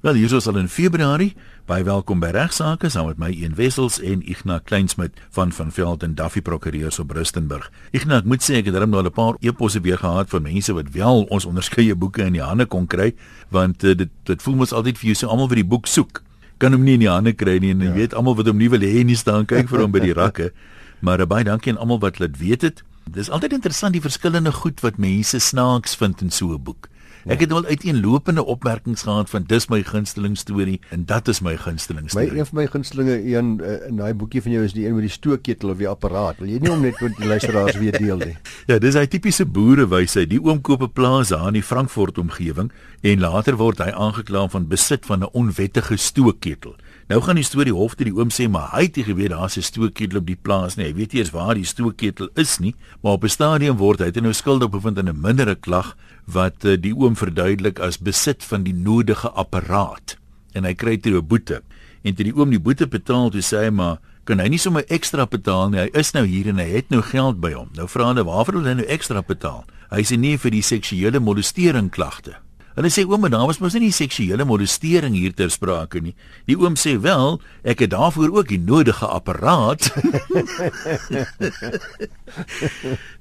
Wel, hier is al in Februarie. Baie welkom by Regsake saam met my Een Wessels en Ignas Kleinsmid van van Veld en Duffy Prokureurs op Rustenburg. Ignas, ek moet sê ek het darem nou 'n paar eposse weer gehad van mense wat wel ons onderskeie boeke in die hande kon kry, want uh, dit dit voel mos altyd vir jou so almal wat die boek soek, kan hom nie in die hande kry nie en jy ja. weet almal wat hom nie wil hê nie staan kyk vir hom by die rakke. Maar uh, baie dankie aan almal wat dit weet het. Dis altyd interessant die verskillende goed wat mense snaaks vind in so 'n boek. Ja. Ek het wel uiteenlopende opmerkings gehad van dis my gunsteling storie en dat is my gunsteling storie. My een van my gunstelinge een uh, in daai boekie van jou is die een met die stookketel of die apparaat. Wil jy nie om net met die luisteraars weer deel nie? ja, dis hy tipiese boerewysheid. Die oom koop 'n plaas daar in die Frankfurt omgewing en later word hy aangekla van besit van 'n onwettige stookketel. Nou gaan die storie hof toe die oom sê maar hy het nie geweet daar's 'n stookketel op die plaas nie. Hy weet nie eens waar die stookketel is nie, maar op 'n stadium word hy nou skuldig bevind in 'n mindere klag wat uh, die oom verduidelik as besit van die nodige apparaat. En hy kry toe 'n boete. En toe die oom die boete betaal toe sê hy maar kan hy nie sommer ekstra betaal nie? Hy is nou hier en hy het nou geld by hom. Nou vra hulle waarvoor wil hy nou ekstra betaal? Hy sê nee vir die seksuele molestering klagte Hulle sê oom, daar was mos nie seksuele molestering hier ter sprake nie. Die oom sê wel, ek het daarvoor ook die nodige apparaat.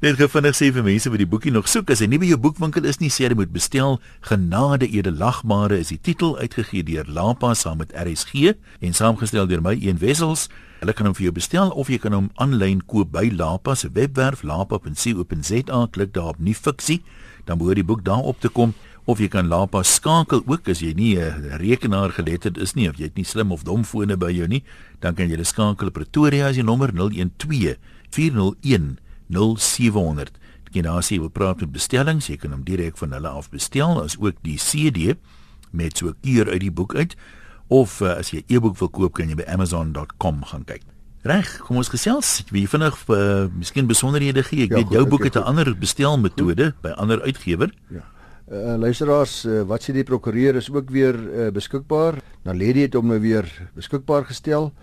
Net gefinnig sê vir mense wat die boekie nog soek, as hy nie by jou boekwinkel is nie, sê jy moet bestel. Genade edelagbare is die titel uitgegee deur Lapa saam met RSG en saamgestel deur my een wessels. Hulle kan hom vir jou bestel of jy kan hom aanlyn koop by Lapa se webwerf lapa.co.za. Klik daar op nuwe fiksie, dan behoort die boek daar op te kom of jy kan Lapa skakel ook as jy nie 'n rekenaar geletterd is nie of jy het nie slim of dom fone by jou nie, dan kan jy hulle skakel Pretoria as jy nommer 012 401 0700. Jy nou sê wil praat met bestellings, jy kan hom direk van hulle af bestel as ook die CD met so 'n keer uit die boek uit of uh, as jy e-boek wil koop kan jy by amazon.com gaan kyk. Reg, kom ons gesels. Wie vinnig uh, miskien besonderhede gee. Ek ja, weet jou boek het 'n ander bestelmetode by ander uitgewer. Ja. Uh, luisteraars, uh, wat sê die prokureur is ook weer uh, beskikbaar. Nou Lady het hom nou weer beskikbaar gestel.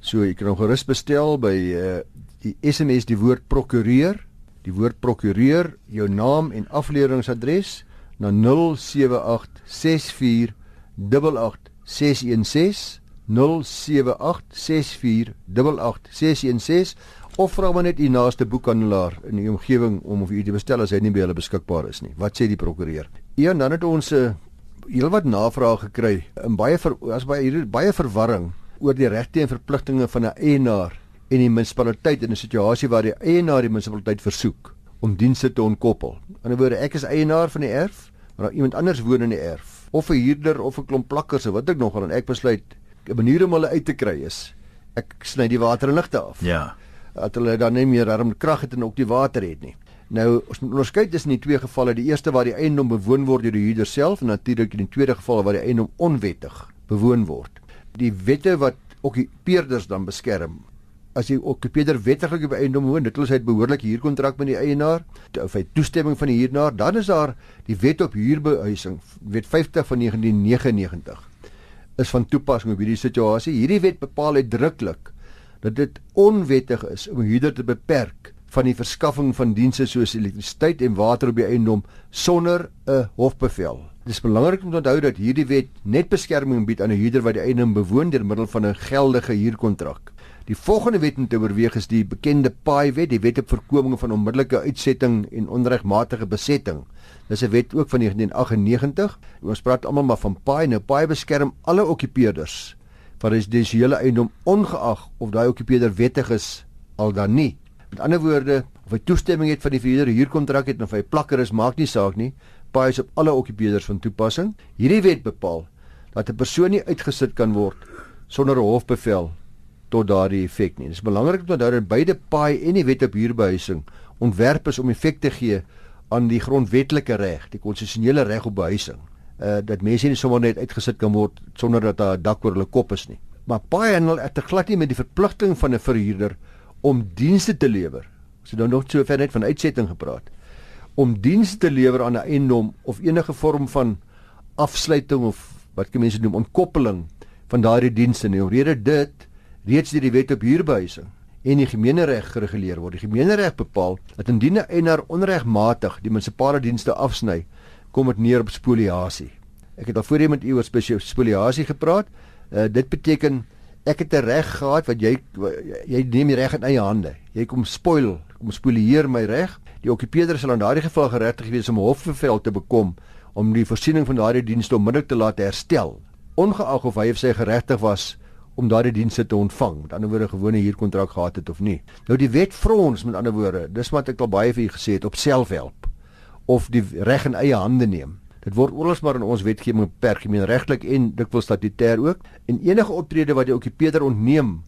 So jy kan hom gerus bestel by uh, die SMS die woord prokureur, die woord prokureur, jou naam en afleweringsadres na 078648816 078648816 of vra maar net u naaste boekhandelaar in die omgewing om of u te bestel as hy nie by hulle beskikbaar is nie. Wat sê die prokureur? Ja, dan het ons 'n uh, heelwat navrae gekry in baie ver, as baie hier baie verwarring oor die regte en verpligtinge van 'n eienaar en die munisipaliteit in 'n situasie waar die eienaar die munisipaliteit versoek om dienste te ontkoppel. In ander woorde, ek is eienaar van die erf, maar iemand anders woon in die erf of 'n huurder of 'n klomp plakkers of wat ek nogal en ek besluit 'n manier om hulle uit te kry is ek sny die water en ligte af. Ja dat hulle dan nie meer arm krag het en ook die water het nie. Nou ons moet onderskei tussen die twee gevalle. Die eerste waar die eiendom bewoon word deur die huurder self en natuurlik in die tweede geval waar die eiendom onwettig bewoon word. Die wette wat okkupeerders dan beskerm. As jy okkupeerder wettiglik op eiendom woon, dit sê hy behoorlik huurkontrak met die eienaar, of hy toestemming van die huurder, dan is daar die wet op huurbehuising, wet 50 van 1999 is van toepassing op hierdie situasie. Hierdie wet bepaal uitdruklik dat dit onwettig is om huurder te beperk van die verskaffing van dienste soos elektrisiteit en water op die eiendom sonder 'n hofbevel. Dit is belangrik om te onthou dat hierdie wet net beskerming bied aan 'n huurder wat die eiendom bewoon deur middel van 'n geldige huurkontrak. Die volgende wet om te oorweeg is die bekende Paai-wet, die wet op voorkoming van onmiddellike uitsetting en onregmatige besetting. Dis 'n wet ook van 1998. Ons praat almal maar van Paai. Nou Paai beskerm alle okkupeerders van residensiële eiendom ongeag of daai okkupeerder wettig is al dan nie. Met ander woorde, of hy toestemming het van die verhuurder huurkontrak het of hy plakker is, maak nie saak nie. Paai is op alle okkupeerders van toepassing. Hierdie wet bepaal dat 'n persoon nie uitgesit kan word sonder 'n hofbevel tot daardie effek nie. Dit is belangrik om te onthou dat beide paai en die wet op huurbehuising ontwerp is om effek te gee aan die grondwetlike reg, die konstitusionele reg op behuising uh dat mense nie sommer net uitgesit kan word sonder dat daar 'n dak oor hulle kop is nie. Maar baie handel het te glad nie met die verpligting van 'n verhuurder om dienste te lewer. Ons het nou nog so ver net van uitsetting gepraat. Om dienste te lewer aan 'n eiendom of enige vorm van afsluiting of wat kan mense noem ontkoppeling van daardie dienste nie. Omrede dit reeds deur die wet op huurbehuising en die gemeenereg gereguleer word. Die gemeenereg bepaal dat indien 'n eienaar onregmatig die munisipale dienste afsny, kom dit neer op spoliasie. Ek het al voorheen met u oor spoliasie gepraat. Uh, dit beteken ek het 'n reg gehad wat jy jy neem die reg in eie hande. Jy kom spoil, kom spolieer my reg. Die okkupeerder sal in daardie geval geregtig wees om hofbevel te bekom om die voorsiening van daardie dienste onmiddellik te laat herstel, ongeag of hy of sy geregtig was om daardie dienste te ontvang. Met ander woorde, gewone huurkontrak gehad het of nie. Nou die wet vir ons met ander woorde, dis wat ek al baie vir u gesê het op selfhelp of die reg in eie hande neem. Dit word oorals maar in ons wetgewing beperk, gemeenregtelik en dikwels statutêr ook. En enige optrede wat die okkupeerder ontneem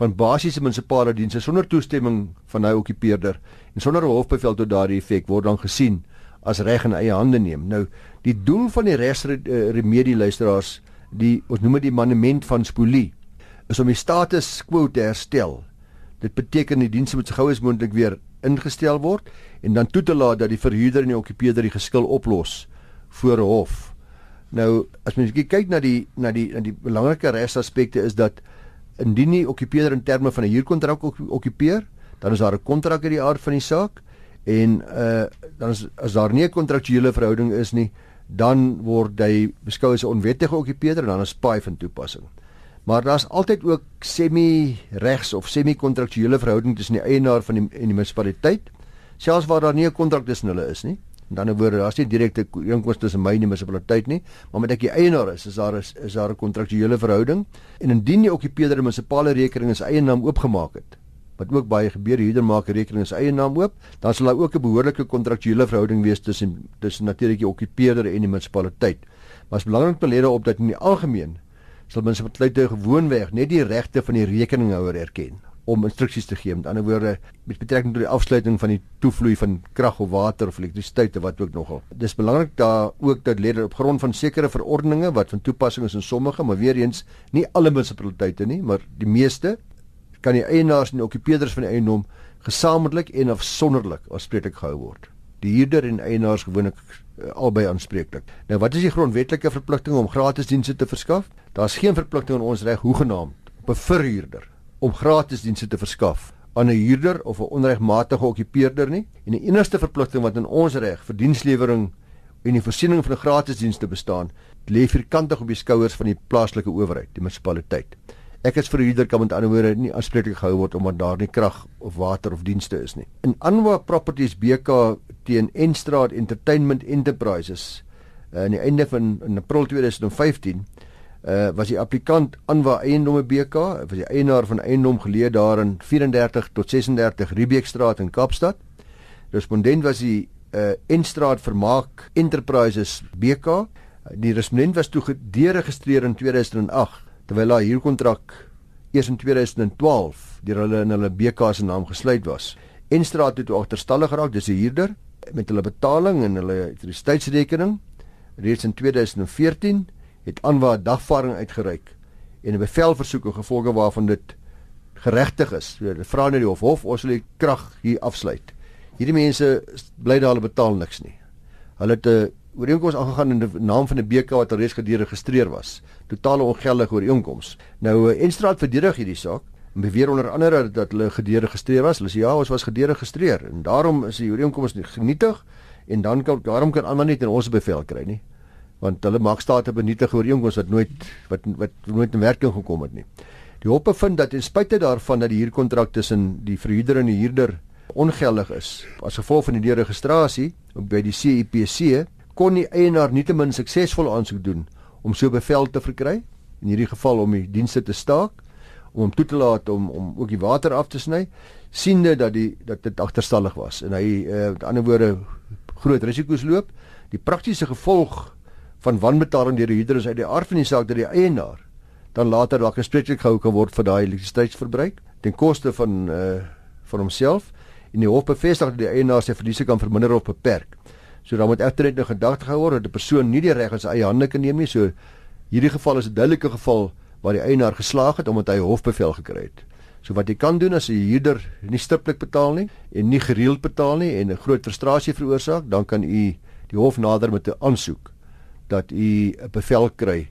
van basiese munisipale dienste sonder toestemming van hy okkupeerder en sonder 'n hofbevel tot daardie effek word dan gesien as reg in eie hande neem. Nou, die doel van die regsremedie luisteraars, die ons noem dit die monument van spolie is om die status quo te herstel. Dit beteken die dienste moet so gou as moontlik weer ingestel word en dan toe te laat dat die verhuurder en die okkupeerder die geskil oplos voor hof. Nou as mens kyk na die na die na die belangrike regsaspekte is dat indien die okkupeerder in terme van 'n huurkontrak okkupeer, dan is daar 'n kontrak in die aard van die saak en uh dan is as daar nie 'n kontraktuele verhouding is nie, dan word hy beskou as 'n onwettige okkupeerder en dan is paai van toepassing. Maar daar's altyd ook semi-regs of semi-kontraktuele verhouding tussen die eienaar van die en die munisipaliteit, selfs waar daar nie 'n kontrak tussen hulle is nie. In ander woorde, daar's nie direkte inkomste tussen my en die munisipaliteit nie, maar met ek die eienaar is, is daar is, is daar 'n kontraktuele verhouding. En indien die okkupeerder 'n munisipale rekening in sy eie naam oopgemaak het, wat ook baie gebeur, huurder maak 'n rekening in sy eie naam oop, dan sal daar ook 'n behoorlike kontraktuele verhouding wees tussen tussen natuurlik die okkupeerder en die munisipaliteit. Maar is belangrik te let op dat in die algemeen sal munisipaliteite gewoonweg net die regte van die rekeninghouer erken om instruksies te gee. Met ander woorde, met betrekking tot die afsluiting van die toevloei van krag of water of elektrisiteit of wat ook nogal. Dis belangrik daar ook dat lede op grond van sekere verordeninge wat van toepassing is in sommige, maar weer eens nie alle munisipaliteite nie, maar die meeste kan die eienaars en die okkupeerders van die eiendom gesamentlik en afsonderlik aanspreeklik gehou word. Die huurder en eienaars gewoonlik uh, albei aanspreeklik. Nou wat is die grondwetlike verpligting om gratis dienste te verskaf? Daar's geen verpligting in ons reg hoegenaamd op 'n verhuurder om gratis dienste te verskaf aan 'n huurder of 'n onregmatige okkupeerder nie. En die enigste verpligting wat in ons reg vir dienslewering en die voorsiening van gratis dienste bestaan, lê vierkantig op die skouers van die plaaslike owerheid, die munisipaliteit. Ek as verhuurder kan met ander woorde nie aanspreeklik gehou word omdat daar nie krag of water of dienste is nie. In Anwa Properties BK teen Enstraat Entertainment Enterprises uh, in die einde van in April 2015 uh, was die applikant Anwa Eiendomme BK, was die eienaar van eiendom geleë daar in 34 tot 36 Riebeekstraat in Kaapstad. Respondent was die uh, Enstraat Vermaak Enterprises BK. Die respondent was toe gederegistreer in 2008 terwyl haar huurkontrak eers in 2012 deur hulle in hulle BK se naam gesluit was. Enstraat het toe agterstallig geraak, dis 'n huurder met hulle betaling en hulle elektrisiteitsrekening reeds in 2014 het Anwa 'n dagvaarding uitgereik en 'n bevelversoek en gevolge waarvan dit geregtig is. Hulle vra net die hof hof ons wil die krag hier afsluit. Hierdie mense bly daar hulle betaal niks nie. Hulle het 'n ooreenkoms aangegaan in die naam van 'n BK wat reeds gederegistreer was. Totale ongeldige ooreenkoms. Nou Enstraat verdedig hierdie saak en beweer onder andere dat hulle gederegistreer was. Hulle sê ja, ons was gederegistreer en daarom is die ooreenkoms nie genietig en dan kan daarom kan almal net in ons bevel kry nie want hulle maak staat op 'n nietige ooreenkoms wat nooit wat wat nooit in werking gekom het nie. Die hof bevind dat ten spyte daarvan dat die huurkontrak tussen die verhuurder en die huurder ongeldig is as gevolg van die deregistrasie by die CIPC kon die eienaar nietemin suksesvol aansoek doen om so bevel te verkry in hierdie geval om die dienste te staak om hom toe te laat om om ook die water af te sny siende dat die dat dit agterstallig was en hy uh, met ander woorde groot risiko's loop die praktiese gevolg van wanbetaling deur die huurder is uit die aard van die saak dat die eienaar dan later dalk gespreeklik gehou kan word vir daai elektrisiteitsverbruik ten koste van uh van homself en die hof bevestig dat die eienaar sy verliese kan verminder of beperk. So dan moet egter net nou gedagte gehou word dat 'n persoon nie die reg in sy eie hande kan neem nie. So hierdie geval is 'n duidelike geval waar die eienaar geslaag het omdat hy hofbevel gekry het. So wat jy kan doen as 'n huurder nie stiptelik betaal nie en nie gereeld betaal nie en 'n groot frustrasie veroorsaak, dan kan u die hof nader met 'n aansoek dat u 'n bevel kry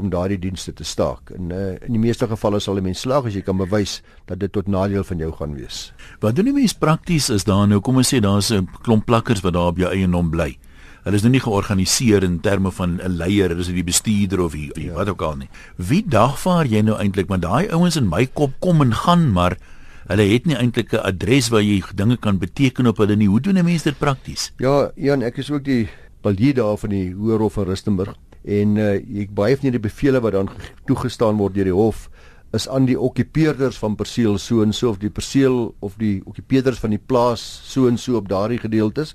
om daardie dienste te staak. En uh, in die meeste gevalle sal 'n mens slaag as jy kan bewys dat dit tot nadeel van jou gaan wees. Wat doen die mens prakties is daar nou kom ons sê daar's 'n klomp plakkers wat daar op jou eie naam bly. Hulle is nou nie georganiseer in terme van 'n leier, is dit die bestuurder of wie, ja. wat ook al nie. Wie dagvaar jy nou eintlik? Want daai ouens in my kop kom en gaan, maar hulle het nie eintlik 'n adres waar jy dinge kan beteken op hulle nie. Hoe doen 'n mens dit prakties? Ja, Jan, ek is ook die balie daar van die Hoërhof van Rustenburg en uh, ek baie van die bevele wat dan toegestaan word deur die hof is aan die okkupeerders van perseel so en so of die perseel of die okkupeerders van die plaas so en so op daardie gedeeltes.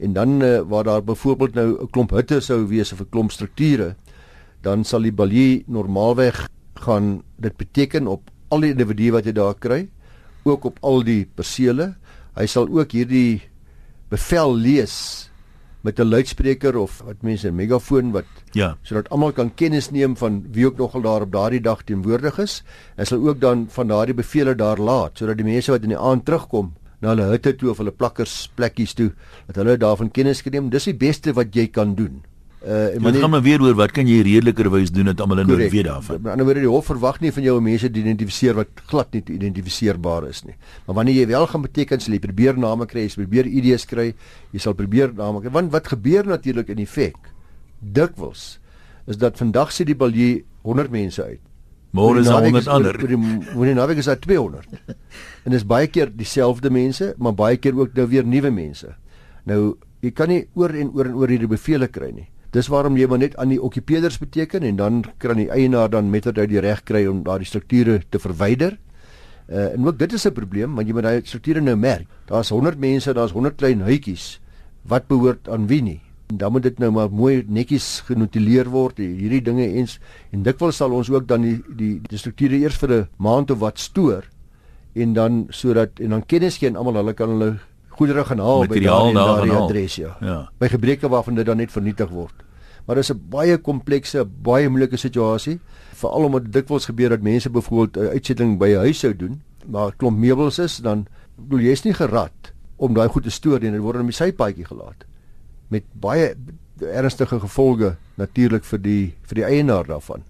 En dan uh, waar daar byvoorbeeld nou 'n klomp hutte sou wees of 'n klomp strukture dan sal die balie normaalweg gaan dit beteken op al die individue wat jy daar kry ook op al die persele hy sal ook hierdie bevel lees met 'n luidspreker of wat mense 'n megafoon wat ja sodat almal kan kennis neem van wie ook nogal daar op daardie dag teenwoordig is. Hy sal ook dan van daardie bevele daar laat sodat die mense wat in die aand terugkom na hulle hutte toe of hulle plakkers plekkies toe dat hulle daarvan kennis geneem. Dis die beste wat jy kan doen. Uh en wanneer gaan maar weer oor wat kan jy redelikerwys doen dat almal nou weet daarvan. Aan die ander wyse die hof verwag nie van jou om mense te identifiseer wat glad nie identifiseerbaar is nie. Maar wanneer jy wel gaan beteken sal jy probeer name kry, jy probeer ID's kry, jy sal probeer name kry. Want wat gebeur natuurlik in effek dikwels is dat vandag sê die balie 100 mense uit. Môre is 100 ander. Wanneer nou is dit 200. en dis baie keer dieselfde mense, maar baie keer ook nou weer nuwe mense. Nou jy kan nie oor en oor en oor hierdie bevele kry nie. Dis waarom jy maar net aan die okkupeerders beteken en dan kan die eienaar dan met dit die reg kry om daardie strukture te verwyder. Uh, en ook dit is 'n probleem want jy moet daai strukture nou merk. Daar's 100 mense, daar's 100 klein huitjies. Wat behoort aan wie nie? En dan moet dit nou maar mooi netjies genotuleer word hierdie dinge eens en dikwels sal ons ook dan die die, die strukture eers vir 'n maand of wat stoor en dan sodat en dan kennis gee aan almal hulle kan hulle goedere gaan haal by daardie adres ja. ja. By gebreke waarvan dit dan net vernietig word. Maar dit is 'n baie komplekse, baie moeilike situasie, veral omdat dit dikwels gebeur dat mense byvoorbeeld 'n uitsetting by 'n huis sou doen, maar klomp meubels is, dan bedoel jy's nie gerad om daai goed te stoor nie, dit word in die sypaadjie gelaat met baie ernstige gevolge natuurlik vir die vir die eienaar daarvan.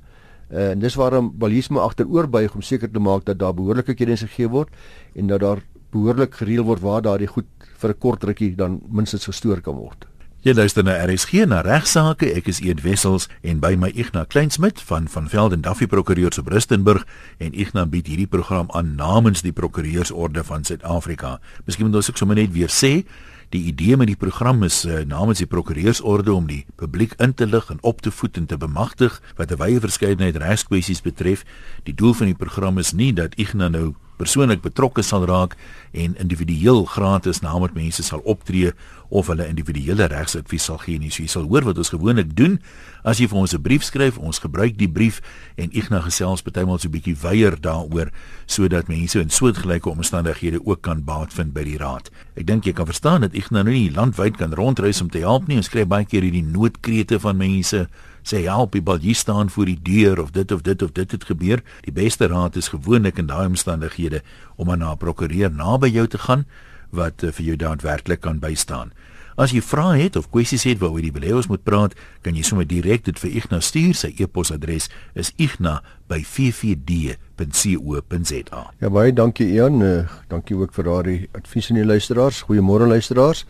Uh, en dis waarom balisme agteroorbuig om seker te maak dat daar behoorlike kennis gegee word en dat daar behoorlik gereël word waar daardie goed vir 'n kort rukkie dan minstens gestoor kan word. Jy luister na RSG na regsaake. Ek is Eed Wessels en by my Ignas Kleinsmid van van Velden Duffy Prokureurs op Rustenburg en Ignas bied hierdie program aan namens die Prokureursorde van Suid-Afrika. Miskien moet ons ook sommer net weer sê Die idee met die program is uh, namens die prokureursorde om die publiek in te lig en op te voed en te bemagtig wat 'n wye verskeidenheid regskwessies betref. Die doel van die program is nie dat Ignas nou persoonlik betrokke sal raak en individueel gratis na met mense sal optree of hulle individuele regsadvies sal gee nie. So jy sal hoor wat ons gewoonlik doen as jy vir ons 'n brief skryf, ons gebruik die brief en Ignas gesels partymal so 'n bietjie weier daaroor sodat mense in soortgelyke omstandighede ook kan baat vind by die raad. Ek dink jy kan verstaan dat Ignas nou nie landwyd kan rondreis om te help nie. Ons kry baie keer hierdie noodkrete van mense sê help die bal hier staan voor die deur of dit of dit of dit het gebeur. Die beste raad is gewoonlik in daai omstandighede om aan 'n prokureur naby jou te gaan wat uh, vir jou daadwerklik kan bystaan. As jy vrae het of kwessies het waaroor die beleggers moet praat, kan jy sommer direk dit vir Ignas stuur. Sy e-posadres is igna@ffd.co.za. Ja baie dankie Ian. Uh, dankie ook vir daardie advies aan die luisteraars. Goeiemôre luisteraars.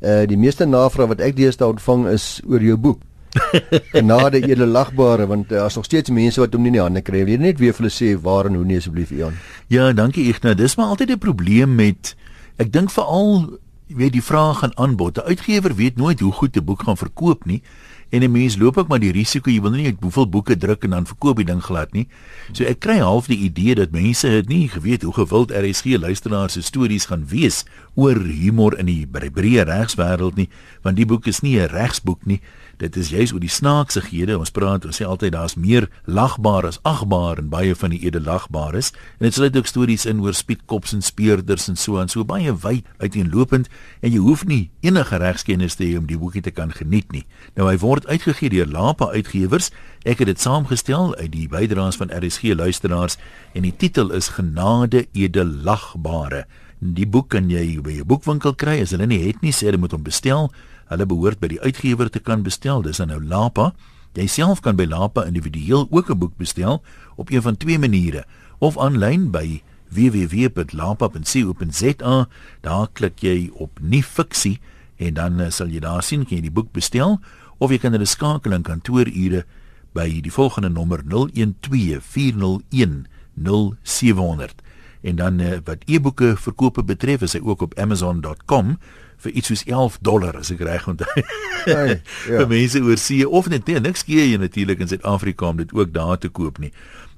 Uh die meeste navrae wat ek deesdae ontvang is oor jou boek. Genade edele lagbare want daar's uh, nog steeds mense wat hom nie in die hande kry. Wil jy net weer vir hulle sê waar en hoe nie asseblief Ian? Ja, dankie Ignas. Dis maar altyd 'n probleem met ek dink veral weet die vraag aan aanbod. 'n Uitgewer weet nooit hoe goed 'n boek gaan verkoop nie. En 'n mens loop ook maar die risiko jy wil nie net hoeveel boeke druk en dan verkoop die ding glad nie. So ek kry half die idee dat mense het nie geweet hoe gewild RSG luisteraars se stories gaan wees oor humor in die breë regswêreld nie, want die boek is nie 'n regsboek nie. Dit is juis oor die snaaksighede. Ons praat ons sê altyd daar's meer lagbaar as agbaar en baie van die edelagbaares en dit sluit ook stories in oor spietkops en speurders en so en so baie wyd uiteenlopend. En jy hoef nie enige regskennis te hê om die boekie te kan geniet nie. Nou hy word uitgegee deur Lapa Uitgewers. Ek het dit saamgestel uit die bydraes van RSG luisteraars en die titel is Genade edelagbare die boek kan jy by 'n boekwinkel kry as hulle nie het nie sê jy moet hom bestel Hulle behoort by die uitgewer te kan bestel. Dis nou Lapa. Jy self kan by Lapa individueel ook 'n boek bestel op een van twee maniere of aanlyn by www.lapa.co.za. Daar klik jy op nuwe fiksie en dan uh, sal jy daar sien kan jy die boek bestel of jy kan hulle skakel in kantoorure by die volgende nommer 012 401 0700 en dan uh, wat e-boeke verkope betref is hy ook op amazon.com vir iets soos 11 dollar as ek reg onthou. Hey, ja. vir mense oor see of net nee, niks gee jy natuurlik in Suid-Afrika om dit ook daar te koop nie.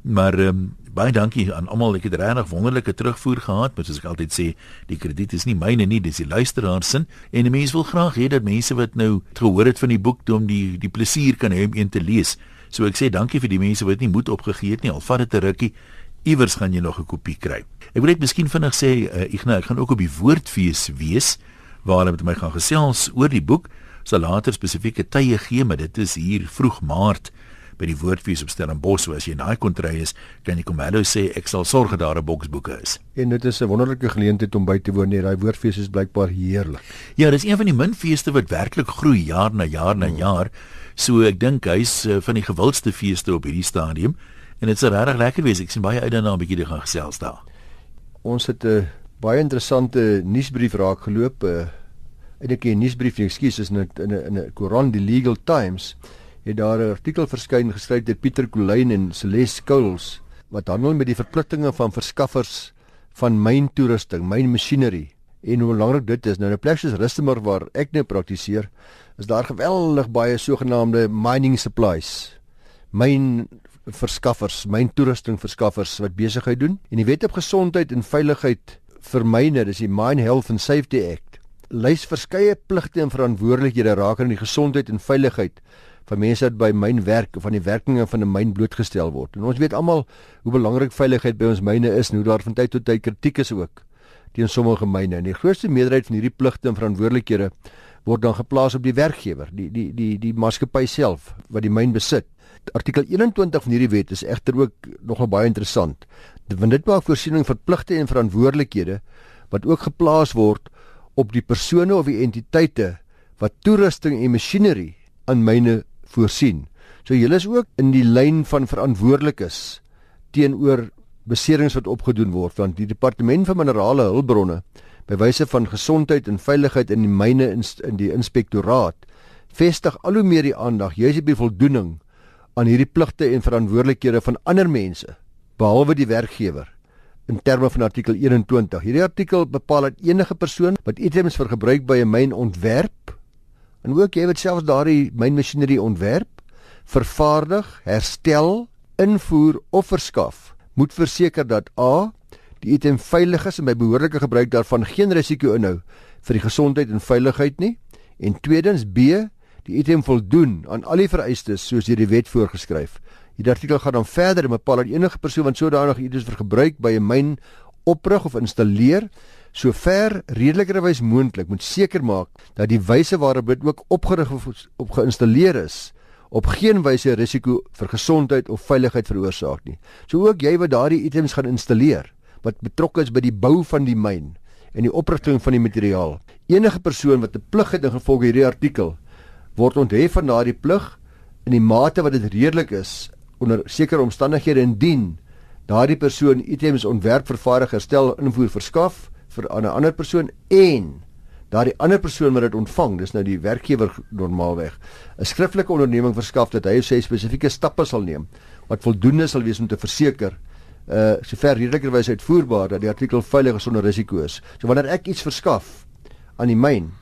Maar ehm um, baie dankie aan almal. Ek het regtig wonderlike terugvoer gehad, maar soos ek altyd sê, die krediet is nie myne nie, dis die luisteraars se. En 'n mens wil graag hê dat mense wat nou gehoor het van die boek, om die die plesier kan hê om een te lees. So ek sê dankie vir die mense wat nie moed opgegee het nie. Al vat dit 'n rukkie, iewers gaan jy nog 'n kopie kry. Ek wil net miskien vinnig sê, uh, Ignas, ek gaan ook op die woordfees wees waar hulle met my gaan gesels oor die boek. Sal later spesifieke tye gee, maar dit is hier vroeg Maart by die woordfees op Stellenbosch. So as jy naai kon kry is, kan jy kom hallo sê ek sal sorg dat daar 'n boksboeke is. En dit is 'n wonderlike geleentheid om by te woon. Nee, daai woordfees is blykbaar heerlik. Ja, dis een van die min feeste wat werklik groei jaar na jaar na hmm. jaar. So ek dink hy's uh, van die gewildste feeste op hierdie stadium en dit is regtig lekker wees. Ek sien baie uit daarna 'n bietjie te gaan gesels daar. Ons het 'n uh, baie interessante nuusbrief raak geloop. Uh, eintlik 'n nuusbrief, ekskuus, is in 'n in 'n koerant die Legal Times het daar 'n artikel verskyn geskryf deur Pieter Colyn en Celeste Skuls wat handel met die verpligtinge van verskaffers van myn toerusting, myn masjinerie en hoe belangrik dit is. Nou in 'n plek soos Rustenburg waar ek nou praktiseer, is daar geweldig baie sogenaamde mining supplies. Myn verskaffers, myn toerusting verskaffers wat besigheid doen. En die Wet op Gesondheid en Veiligheid vir myne, dis die Mine Health and Safety Act, lys verskeie pligte en verantwoordelikhede rakende die gesondheid en veiligheid van mense wat by myn werk of aan die werkinge van 'n myn blootgestel word. En ons weet almal hoe belangrik veiligheid by ons myne is en hoe daar van tyd tot tyd kritiek is ook teen sommige myne. En die grootste meerderheid van hierdie pligte en verantwoordelikhede word dan geplaas op die werkgewer, die die die die maatskappy self wat die myn besit. Artikel 21 van hierdie wet is egter ook nogal baie interessant. Want dit maak voorsiening vir pligte en verantwoordelikhede wat ook geplaas word op die persone of die entiteite wat toerusting en masjinerie aan myne voorsien. So julle is ook in die lyn van verantwoordelikes teenoor beserings wat opgedoen word want die departement van minerale hulpbronne by wyse van gesondheid en veiligheid in die myne in, in die inspektoraat vestig al hoe meer die aandag juis op die voldoening aan hierdie pligte en verantwoordelikhede van ander mense behalwe die werkgewer in terme van artikel 21. Hierdie artikel bepaal dat enige persoon wat items vir gebruik by 'n myn ontwerp en ook jy wat selfs daardie mynmasjinerie ontwerp, vervaardig, herstel, invoer of verskaf, moet verseker dat A die item veilig is en by behoorlike gebruik daarvan geen risiko inhou vir die gesondheid en veiligheid nie en tweedens B die item voldoen aan al die vereistes soos deur die wet voorgeskryf. Hierdie artikel gaan dan verder en bepaal dat enige persoon wat sodanig iets vir gebruik by 'n myn oprig of installeer sover redelikerwys moontlik moet seker maak dat die wyse waarop dit ook opgerig of op geïnstalleer is op geen wyse risiko vir gesondheid of veiligheid veroorsaak nie. So ook jy wat daardie items gaan installeer wat betrokke is by die bou van die myn en die oprigting van die materiaal. Enige persoon wat 'n plig het in gevolg hierdie artikel word onthef van daardie plig in die mate wat dit redelik is onder sekere omstandighede indien daardie persoon items ontwerp vervaardig herstel invoer verskaf vir 'n ander persoon en daardie ander persoon wat dit ontvang, dis nou die werkgewer normaalweg, 'n skriftelike onderneming verskaf dat hy sy spesifieke stappe sal neem wat voldoende sal wees om te verseker uh sover redelikerwys uitvoerbaar dat die artikel veilig sonder risiko is. So wanneer ek iets verskaf aan die myn,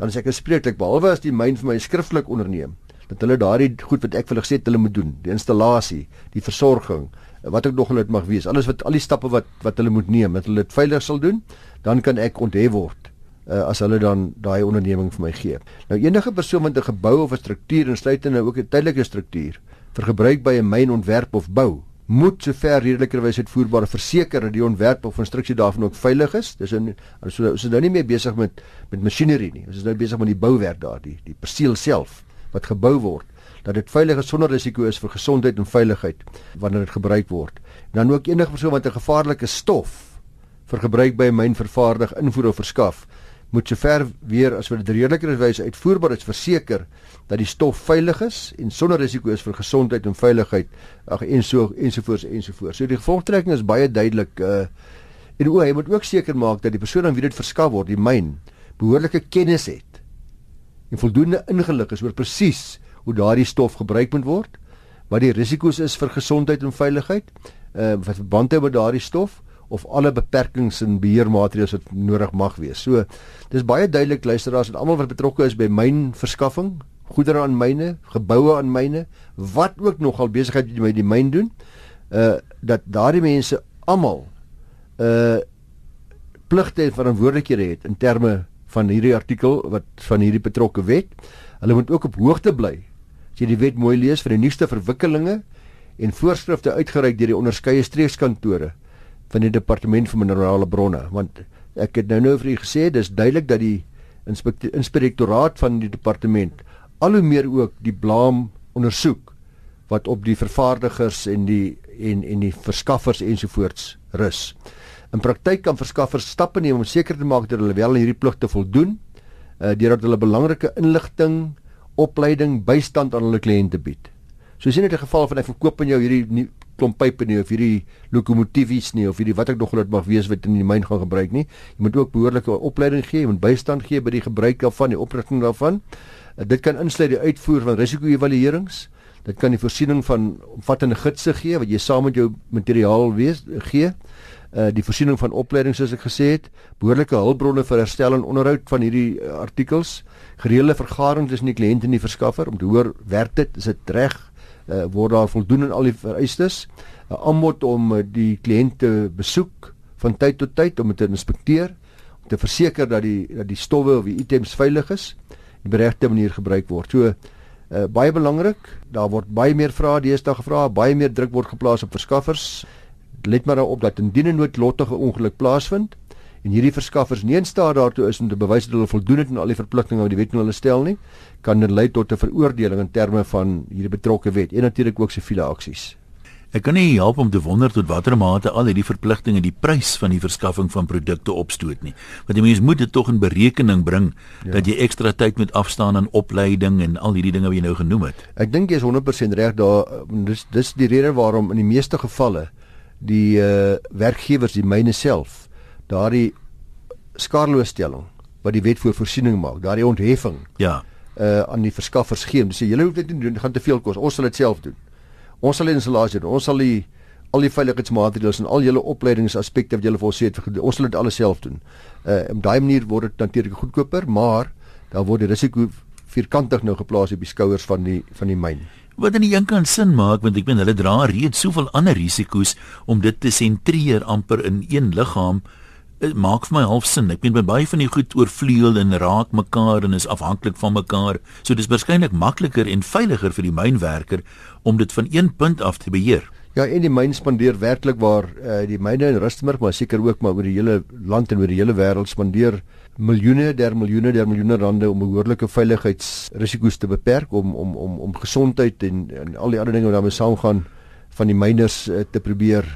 dan is ek gespreeklik behalwe as die myn vir my skriftelik onderneem dat hulle daardie goed wat ek vir hulle gesê het hulle moet doen, die installasie, die versorging, wat ook nog hulle dit mag wees, alles wat al die stappe wat wat hulle moet neem, dat hulle dit veilig sal doen, dan kan ek onthef word uh, as hulle dan daai onderneming vir my gee. Nou enige persoon wat 'n gebou of 'n struktuur insluitende nou ook 'n tydelike struktuur vir gebruik by 'n myn ontwerp of bou, moet sover redelikerwys uitvoerbaar verseker dat die ontwerp of konstruksie daarvan ook veilig is. Dis in so ons is nou nie meer besig met met masjinerie nie. Ons is nou besig met die bouwerk daar, die die perseel self wat gebou word dat dit veilig is sonder risiko is vir gesondheid en veiligheid wanneer dit gebruik word. En dan ook enige persoon wat 'n gevaarlike stof vir gebruik by 'n myn vervaardig, invoer of verskaf, moet sover weer as wat dit redelikerwys uitvoerbaar is, verseker dat die stof veilig is en sonder risiko is vir gesondheid en veiligheid, ag en so ensovoorts ensovoorts. So die gevolgtrekking is baie duidelik uh en o, hy moet ook seker maak dat die persoon aan wie dit verskaf word, die myn, behoorlike kennis het en voldoende ingelig is oor presies hoe daardie stof gebruik moet word, wat die risiko's is vir gesondheid en veiligheid, uh wat verband hou met daardie stof of alle beperkings en beheermaatreëls wat nodig mag wees. So dis baie duidelik luisteraars en almal wat betrokke is by mynverskaffing, goedere aan myne, geboue aan myne, wat ook nog al besigheid met die myn doen, uh dat daardie mense almal uh pligte en verantwoordelikhede het in terme van hierdie artikel wat van hierdie betrokke wet. Hulle moet ook op hoogte bly. As jy die wet mooi lees vir die nuutste verwikkelinge en voorskrifte uitgereik deur die onderskeie streekskantore van die departement van minerale bronne want ek het nou nou vir u gesê dis duidelik dat die inspektoraat van die departement al hoe meer ook die blaam ondersoek wat op die vervaardigers en die en en die verskaffers ensovoorts rus. In praktyk kan verskaffers stappe neem om seker te maak dat hulle wel aan hierdie pligte voldoen uh, deurdat hulle belangrike inligting, opleiding, bystand aan hulle kliënte bied. So sien dit 'n geval van hy verkoop aan jou hierdie klomp pype nie of hierdie lokomotiefies nie of hierdie wat ek nog groot mag wees wat in die myn gaan gebruik nie. Jy moet ook behoorlike opleiding gee, jy moet bystand gee by die gebruik daarvan, die oprigting daarvan. Uh, dit kan insluit die uitvoer van risiko-evaluerings. Dit kan die voorsiening van omvattende gidse gee wat jy saam met jou materiaal wees gee. Uh die voorsiening van opleiding soos ek gesê het, behoorlike hulpbronne vir herstel en onderhoud van hierdie uh, artikels, gereelde vergaderings tussen die kliënt en die verskaffer. Om te hoor werk dit, is dit reg, uh, word daar voldoen aan al die vereistes? 'n uh, aanbod om uh, die kliënt te besoek van tyd tot tyd om te inspekteer. Om te verseker dat die dat die stowwe of die items veilig is op regte manier gebruik word. So uh, baie belangrik, daar word baie meer vrae deesdae gevra, baie meer druk word geplaas op verskaffers. Let maar op dat indien 'n noodlottige ongeluk plaasvind, en hierdie verskaffers nie in staat daartoe is om te bewys dat hulle voldoen het aan al die verpligtinge wat die wet aan hulle stel nie, kan dit lei tot 'n veroordeling in terme van hierdie betrokke wet en natuurlik ook siviele aksies. Ek kan nie help om te wonder tot watter mate al hierdie verpligtinge die prys van die verskaffing van produkte opstoot nie. Want die mens moet dit tog in berekening bring ja. dat jy ekstra tyd moet afstaan aan opleiding en al hierdie dinge wat jy nou genoem het. Ek dink jy is 100% reg daar dis dis die rede waarom in die meeste gevalle die uh werkgewers die myne self daardie skaarloosstelling wat die wet voor voorsiening maak, daardie ontheffing. Ja. Uh aan die verskaffers gee. Hulle sê julle hoef dit nie doen, dit gaan te veel kos. Ons sal dit self doen. Ons sal die installasie doen. Ons sal die al die veiligheidsmaatreëls en al julle opleidingsaspekte wat julle vir ons sê, ons sal dit alles self doen. Uh op daai manier word dit natuurlik goedkoper, maar daar word die risiko vierkantig nou geplaas op die skouers van die van die myn wat aan die een kant sin maak want ek meen hulle dra reeds soveel ander risiko's om dit te sentreer amper in een liggaam maak vir my half sin. Ek meen baie van die goed oorvleuel en raak mekaar en is afhanklik van mekaar. So dis waarskynlik makliker en veiliger vir die mynwerker om dit van een punt af te beheer. Ja, en die myn spandeer werklik waar uh, die myne in Rustenburg, maar seker ook maar oor die hele land en oor die hele wêreld spandeer miljoene der miljoene der miljoene rande om behoorlike veiligheidsrisiko's te beperk om om om om gesondheid en, en al die ander dinge wat daarmee saamgaan van die myners uh, te probeer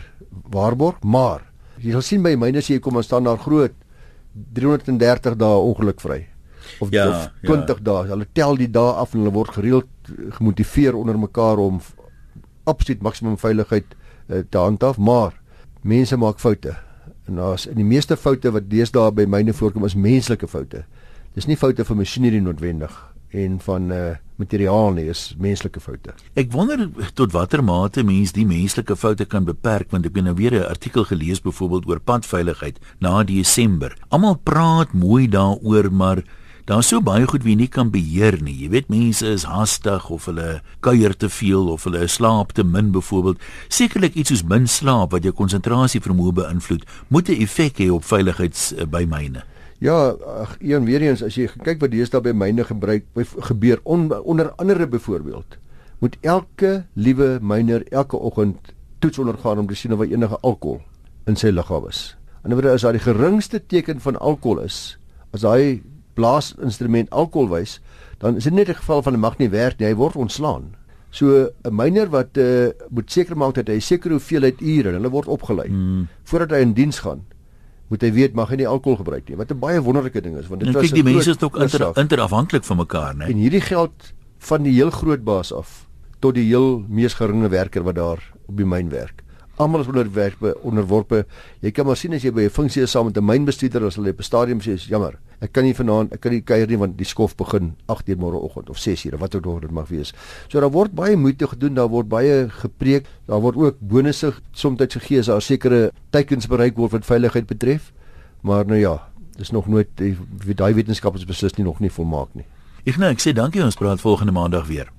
waarborg. Maar jy sal sien by myners jy kom aan staan daar groot 330 dae ongelukvry of, ja, of 20 ja. dae hulle tel die dae af en hulle word gereeld gemotiveer onder mekaar om absoluut maksimum veiligheid uh, te handhaaf maar mense maak foute En daar's in die meeste foute wat deesdae by myne voorkom is menslike foute. Dis nie foute van masjinerie noodwendig en van uh materiaal nie, is menslike foute. Ek wonder tot watter mate mens die menslike foute kan beperk want ek het nou weer 'n artikel gelees byvoorbeeld oor padveiligheid na Desember. Almal praat mooi daaroor, maar Daar's so baie goed wie nie kan beheer nie. Jy weet mense is haastig of hulle kuier te veel of hulle slaap te min byvoorbeeld. Sekerlik iets soos min slaap wat jou konsentrasie vermoë beïnvloed, moet 'n effek hê op veiligheids uh, by myne. Ja, ag een weer eens as jy kyk wat deesdae by myne gebruik gebeur on, onder andere byvoorbeeld moet elke liewe myner elke oggend toets ondergaan om te sien of hy enige alkohol in sy liggaam is. In ander woorde is daar die geringste teken van alkohol is as hy blaasinstrument alkohol wys, dan is dit net 'n geval van 'n mag nie werk nie, hy word ontslaan. So 'n miner wat uh, moet seker maak dat hy seker hoeveelheid ure en hulle word opgelei hmm. voordat hy in diens gaan moet hy weet mag hy nie alkohol gebruik nie wat 'n baie wonderlike ding is want dit is die mense is ook inter, interafhanklik van mekaar nê en hierdie geld van die heel groot baas af tot die heel mees geringe werker wat daar op die myn werk Almal is onderwerpe onderworpe. Jy kan maar sien as jy by 'n funksie is saam met 'n mynbestuurder as hulle op 'n stadium sê, "Jammer, ek kan nie vanaand, ek kan nie kuier nie want die skof begin 8:00 môreoggend of 6:00 of wat ook al dit mag wees." So daar word baie moeite gedoen, daar word baie gepreek, daar word ook bonusse soms gegee as daar sekere teikens bereik word wat veiligheid betref. Maar nou ja, dis nog nooit daai wetenskap is beslis nie nog nie volmaak nie. Ek nou ek sê dankie ons praat volgende maandag weer.